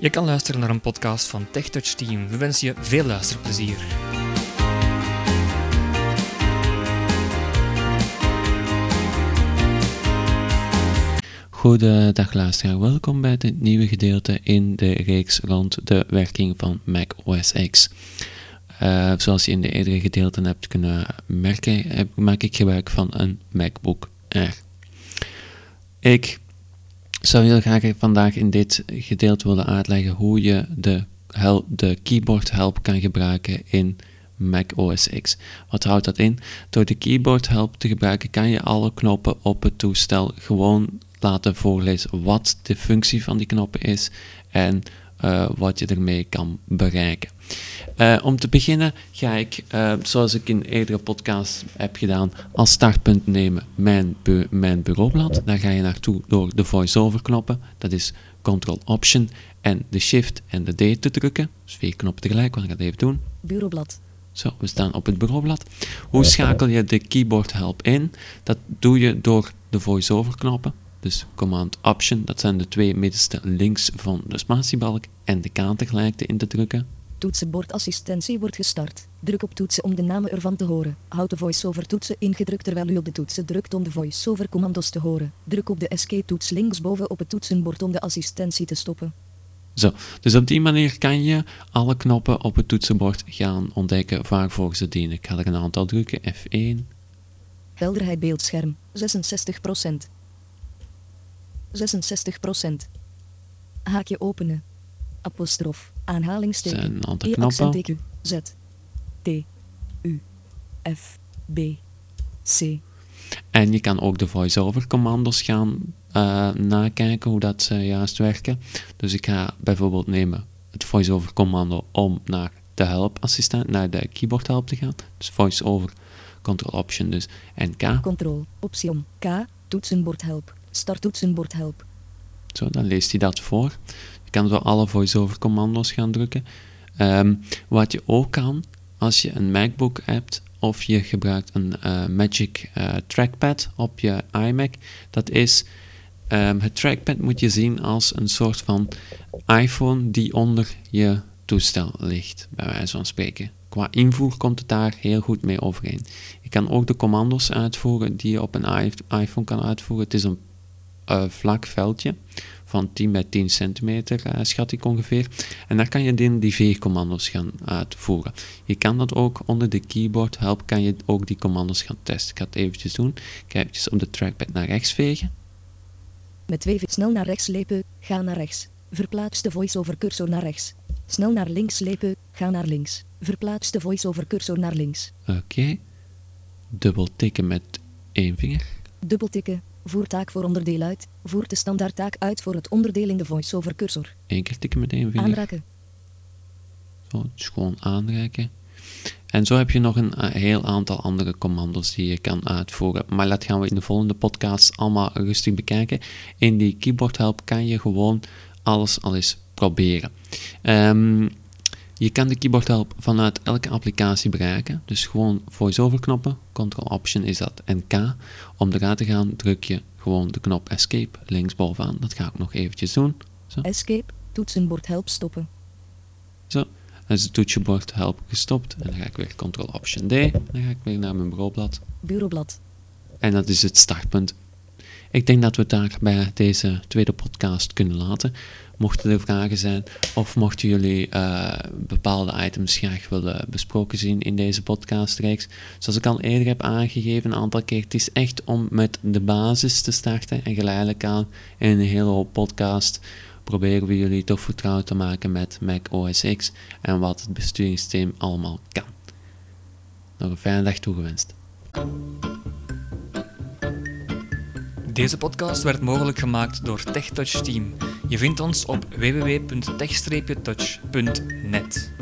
Je kan luisteren naar een podcast van TechTouch Team. We wensen je veel luisterplezier. Goedendag luisteraar, welkom bij dit nieuwe gedeelte in de reeks rond de werking van Mac OS X. Uh, zoals je in de eerdere gedeelten hebt kunnen merken, heb, maak ik gebruik van een MacBook Air. Ik zou heel graag vandaag in dit gedeelte willen uitleggen hoe je de, help, de keyboard help kan gebruiken in Mac OS X. Wat houdt dat in? Door de keyboard help te gebruiken kan je alle knoppen op het toestel gewoon laten voorlezen wat de functie van die knoppen is en uh, wat je ermee kan bereiken. Uh, om te beginnen ga ik, uh, zoals ik in eerdere podcasts heb gedaan, als startpunt nemen mijn, bu mijn bureaublad. Daar ga je naartoe door de voice-over knoppen. Dat is Ctrl-Option en de Shift en de D te drukken. Dus vier knoppen tegelijk, wat ik dat even doen. Bureaublad. Zo, we staan op het bureaublad. Hoe schakel je de keyboard help in? Dat doe je door de voice-over knoppen. Dus Command Option, dat zijn de twee middenste links van de spatiebalk en de K tegelijk in te drukken. Toetsenbordassistentie wordt gestart. Druk op toetsen om de namen ervan te horen. Houd de voice-over toetsen ingedrukt terwijl u op de toetsen drukt om de voice-over commando's te horen. Druk op de escape-toets linksboven op het toetsenbord om de assistentie te stoppen. Zo, dus op die manier kan je alle knoppen op het toetsenbord gaan ontdekken waarvoor ze dienen. Ik ga er een aantal drukken. F1. Helderheid beeldscherm, 66%. 66%. Haakje openen. Apostrof. Aanhalingsteken. Zijn een aantal knoppen. E, Z. T. U. F. B. C. En je kan ook de voice-over commando's gaan uh, nakijken hoe dat ze juist werken. Dus ik ga bijvoorbeeld nemen het voice-over commando om naar de help assistent, naar de keyboard help te gaan. Dus voice-over, control option dus en K. Control, option, K, toetsenbord help, start toetsenbord help. Zo, dan leest hij dat voor. Je kan zo alle voice-over commando's gaan drukken. Um, wat je ook kan, als je een MacBook hebt of je gebruikt een uh, Magic uh, Trackpad op je iMac, dat is um, het trackpad moet je zien als een soort van iPhone die onder je toestel ligt, bij wijze van spreken. Qua invoer komt het daar heel goed mee overeen. Je kan ook de commando's uitvoeren die je op een iPhone kan uitvoeren. Het is een uh, vlak veldje van 10 bij 10 centimeter, uh, schat ik ongeveer. En daar kan je die, die veegcommando's gaan uitvoeren. Je kan dat ook onder de keyboard help, kan je ook die commando's gaan testen. Ik ga het eventjes doen. Ik ga eventjes op de trackpad naar rechts vegen. Met twee snel naar rechts slepen, ga naar rechts. Verplaats de voice-over cursor naar rechts. Snel naar links slepen, ga naar links. Verplaats de voice-over cursor naar links. Oké. Okay. Dubbel tikken met één vinger. Dubbel tikken, Voer taak voor onderdeel uit. Voer de standaardtaak uit voor het onderdeel in de voice-over cursor. Eén keer tikken met één vinger. Aanraken. Zo, dus gewoon aanraken. En zo heb je nog een uh, heel aantal andere commando's die je kan uitvoeren. Maar dat gaan we in de volgende podcast allemaal rustig bekijken. In die keyboard help kan je gewoon alles al eens proberen. Um, je kan de keyboard help vanuit elke applicatie bereiken. Dus gewoon voice-over knoppen, Ctrl-Option is dat en K. Om eruit te gaan druk je gewoon de knop Escape linksbovenaan. Dat ga ik nog eventjes doen. Zo. Escape, toetsenbord help stoppen. Zo, dan is het toetsenbord help gestopt. En dan ga ik weer Ctrl-Option D. Dan ga ik weer naar mijn bureaublad. Bureaublad. En dat is het startpunt. Ik denk dat we het daar bij deze tweede podcast kunnen laten. Mochten er vragen zijn of mochten jullie uh, bepaalde items graag willen besproken zien in deze podcastreeks. Zoals ik al eerder heb aangegeven een aantal keer, het is echt om met de basis te starten en geleidelijk aan in een hele hoop podcast proberen we jullie toch vertrouwd te maken met Mac OS X en wat het besturingssysteem allemaal kan. Nog een fijne dag toegewenst. Deze podcast werd mogelijk gemaakt door TechTouch Team. Je vindt ons op www.tech-touch.net.